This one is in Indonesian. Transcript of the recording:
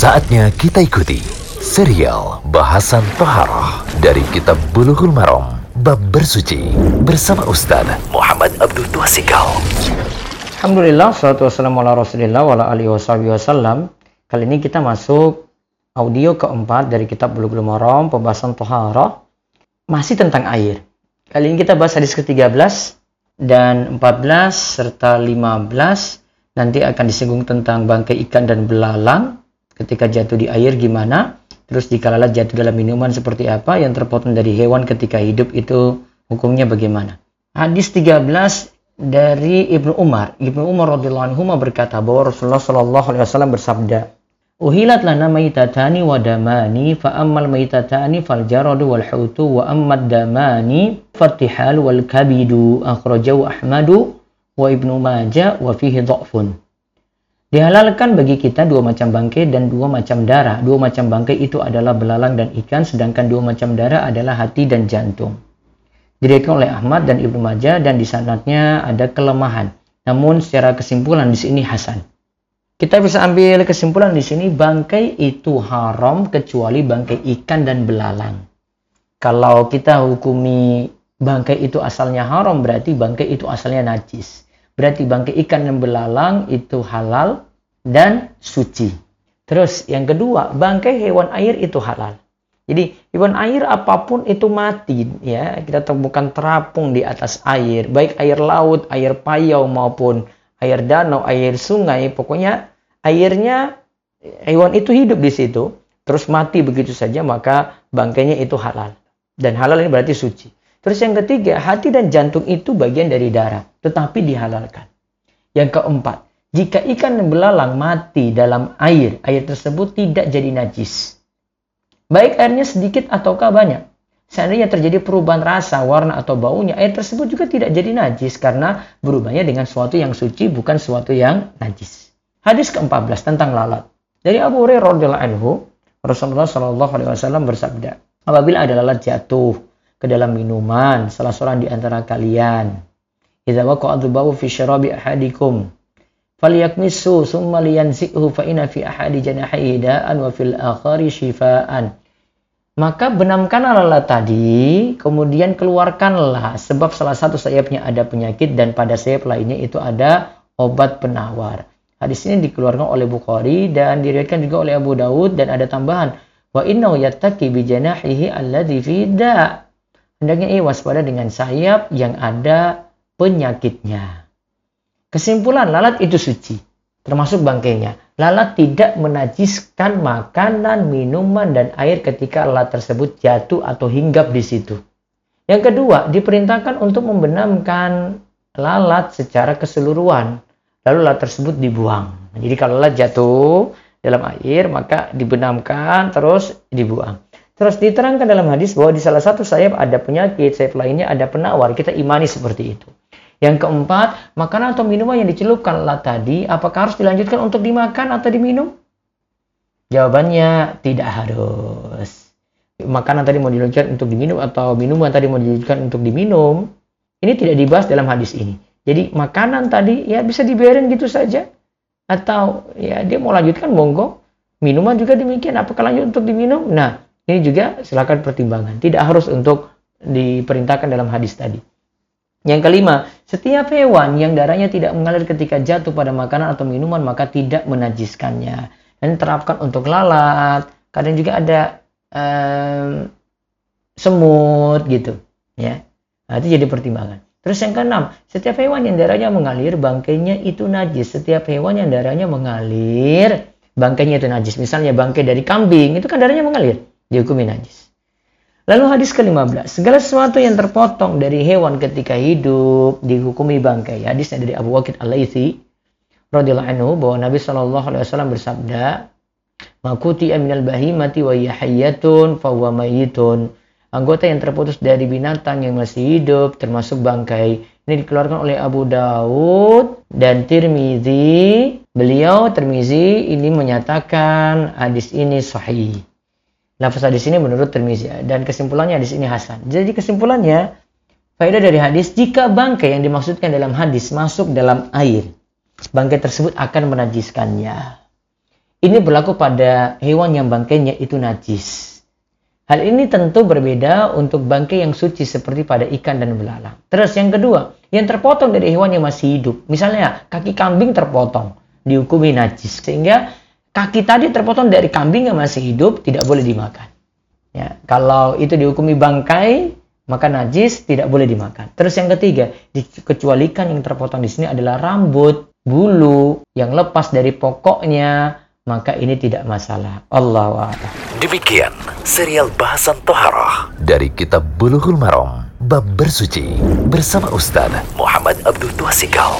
Saatnya kita ikuti serial bahasan Toharoh dari Kitab Bulughul Maram Bab Bersuci bersama Ustaz Muhammad Abdul Tuasikal. Alhamdulillah, salatu wassalamu ala rasulillah wa ala alihi wasallam. Kali ini kita masuk audio keempat dari kitab Bulughul Maram, pembahasan Toharoh. Masih tentang air. Kali ini kita bahas hadis ke-13 dan 14 serta 15. Nanti akan disinggung tentang bangkai ikan dan belalang. Ketika jatuh di air gimana. Terus jika lalat jatuh dalam minuman seperti apa. Yang terpotong dari hewan ketika hidup itu hukumnya bagaimana. Hadis 13 dari Ibnu Umar. Ibnu Umar radhiyallahu anhu berkata bahwa Rasulullah shallallahu alaihi wasallam bersabda, Uhilat lana maitatani wa damani fa ammal maitatani fal jaradu wal hutu wa ammad damani fatihal wal kabidu akhrajahu Ahmadu wa Ibnu Majah wa fihi dha'fun. Dihalalkan bagi kita dua macam bangkai dan dua macam darah. Dua macam bangkai itu adalah belalang dan ikan, sedangkan dua macam darah adalah hati dan jantung. Diriwayatkan oleh Ahmad dan Ibnu Majah dan di sanadnya ada kelemahan. Namun secara kesimpulan di sini hasan. Kita bisa ambil kesimpulan di sini bangkai itu haram kecuali bangkai ikan dan belalang. Kalau kita hukumi bangkai itu asalnya haram berarti bangkai itu asalnya najis. Berarti bangkai ikan dan belalang itu halal dan suci. Terus yang kedua, bangkai hewan air itu halal. Jadi hewan air apa pun itu mati ya. Kita temukan terapung di atas air, baik air laut, air payau maupun air danau, air sungai, pokoknya airnya hewan itu hidup di situ, terus mati begitu saja, maka bangkainya itu halal. Dan halal ini berarti suci. Terus yang ketiga, hati dan jantung itu bagian dari darah, tetapi dihalalkan. Yang keempat, jika ikan belalang mati dalam air, air tersebut tidak jadi najis. Baik airnya sedikit ataukah banyak. Seandainya terjadi perubahan rasa, warna, atau baunya, air tersebut juga tidak jadi najis karena berubahnya dengan sesuatu yang suci, bukan sesuatu yang najis. Hadis ke-14 tentang lalat. Dari Abu Hurairah radhiyallahu anhu, Rasulullah shallallahu alaihi wasallam bersabda, apabila ada lalat jatuh ke dalam minuman salah seorang di antara kalian, idza waqa'a dhubabu fi syarabi ahadikum, falyakmisu thumma liyanzihu fa inna fi ahadi janahihi da'an wa fil akhari shifaan. Maka benamkanlah lalat tadi, kemudian keluarkanlah sebab salah satu sayapnya ada penyakit dan pada sayap lainnya itu ada obat penawar. Hadis ini dikeluarkan oleh Bukhari dan diriwayatkan juga oleh Abu Dawud dan ada tambahan wa innahu yattaqi bi janahihi alladhi fi da. Hendaknya ia waspada dengan sayap yang ada penyakitnya. Kesimpulan lalat itu suci, termasuk bangkainya. Lalat tidak menajiskan makanan, minuman, dan air ketika lalat tersebut jatuh atau hinggap di situ. Yang kedua, diperintahkan untuk membenamkan lalat secara keseluruhan lalu lalat tersebut dibuang. Jadi kalau lalat jatuh dalam air maka dibenamkan terus dibuang. Terus diterangkan dalam hadis bahwa di salah satu sayap ada penyakit, sayap lainnya ada penawar. Kita imani seperti itu. Yang keempat, makanan atau minuman yang dicelupkan lalat tadi, apakah harus dilanjutkan untuk dimakan atau diminum? Jawabannya tidak harus. Makanan tadi mau dilanjutkan untuk diminum atau minuman tadi mau dilanjutkan untuk diminum, ini tidak dibahas dalam hadis ini. Jadi makanan tadi ya bisa dibiarin gitu saja. Atau ya dia mau lanjutkan monggo. Minuman juga demikian. Apakah lanjut untuk diminum? Nah ini juga silakan pertimbangan. Tidak harus untuk diperintahkan dalam hadis tadi. Yang kelima, setiap hewan yang darahnya tidak mengalir ketika jatuh pada makanan atau minuman maka tidak menajiskannya. Dan terapkan untuk lalat. Kadang juga ada um, semut gitu, ya. Nah, itu jadi pertimbangan. Terus yang keenam, setiap hewan yang darahnya mengalir, bangkainya itu najis. Setiap hewan yang darahnya mengalir, bangkainya itu najis. Misalnya bangkai dari kambing, itu kan darahnya mengalir. Dihukumi najis. Lalu hadis ke-15, segala sesuatu yang terpotong dari hewan ketika hidup dihukumi bangkai. Hadisnya dari Abu Waqid Al-Laythi radhiyallahu anhu bahwa Nabi Shallallahu alaihi wasallam bersabda, "Makuti aminal bahimati wa yahayyatun fa huwa mayyitun." anggota yang terputus dari binatang yang masih hidup termasuk bangkai. Ini dikeluarkan oleh Abu Daud dan Tirmizi. Beliau Tirmizi ini menyatakan hadis ini sahih. Lafaz hadis ini menurut Tirmizi dan kesimpulannya hadis ini hasan. Jadi kesimpulannya faedah dari hadis jika bangkai yang dimaksudkan dalam hadis masuk dalam air, bangkai tersebut akan menajiskannya. ini berlaku pada hewan yang bangkainya itu najis. Hal ini tentu berbeda untuk bangkai yang suci seperti pada ikan dan belalang. Terus yang kedua, yang terpotong dari hewan yang masih hidup. Misalnya kaki kambing terpotong, dihukumi najis. Sehingga kaki tadi terpotong dari kambing yang masih hidup tidak boleh dimakan. Ya, kalau itu dihukumi bangkai, maka najis tidak boleh dimakan. Terus yang ketiga, dikecualikan yang terpotong di sini adalah rambut, bulu yang lepas dari pokoknya, maka ini tidak masalah. Allah Demikian serial bahasan toharoh dari kitab Bulughul Maram bab bersuci bersama Ustaz Muhammad Abdul Tuasikal.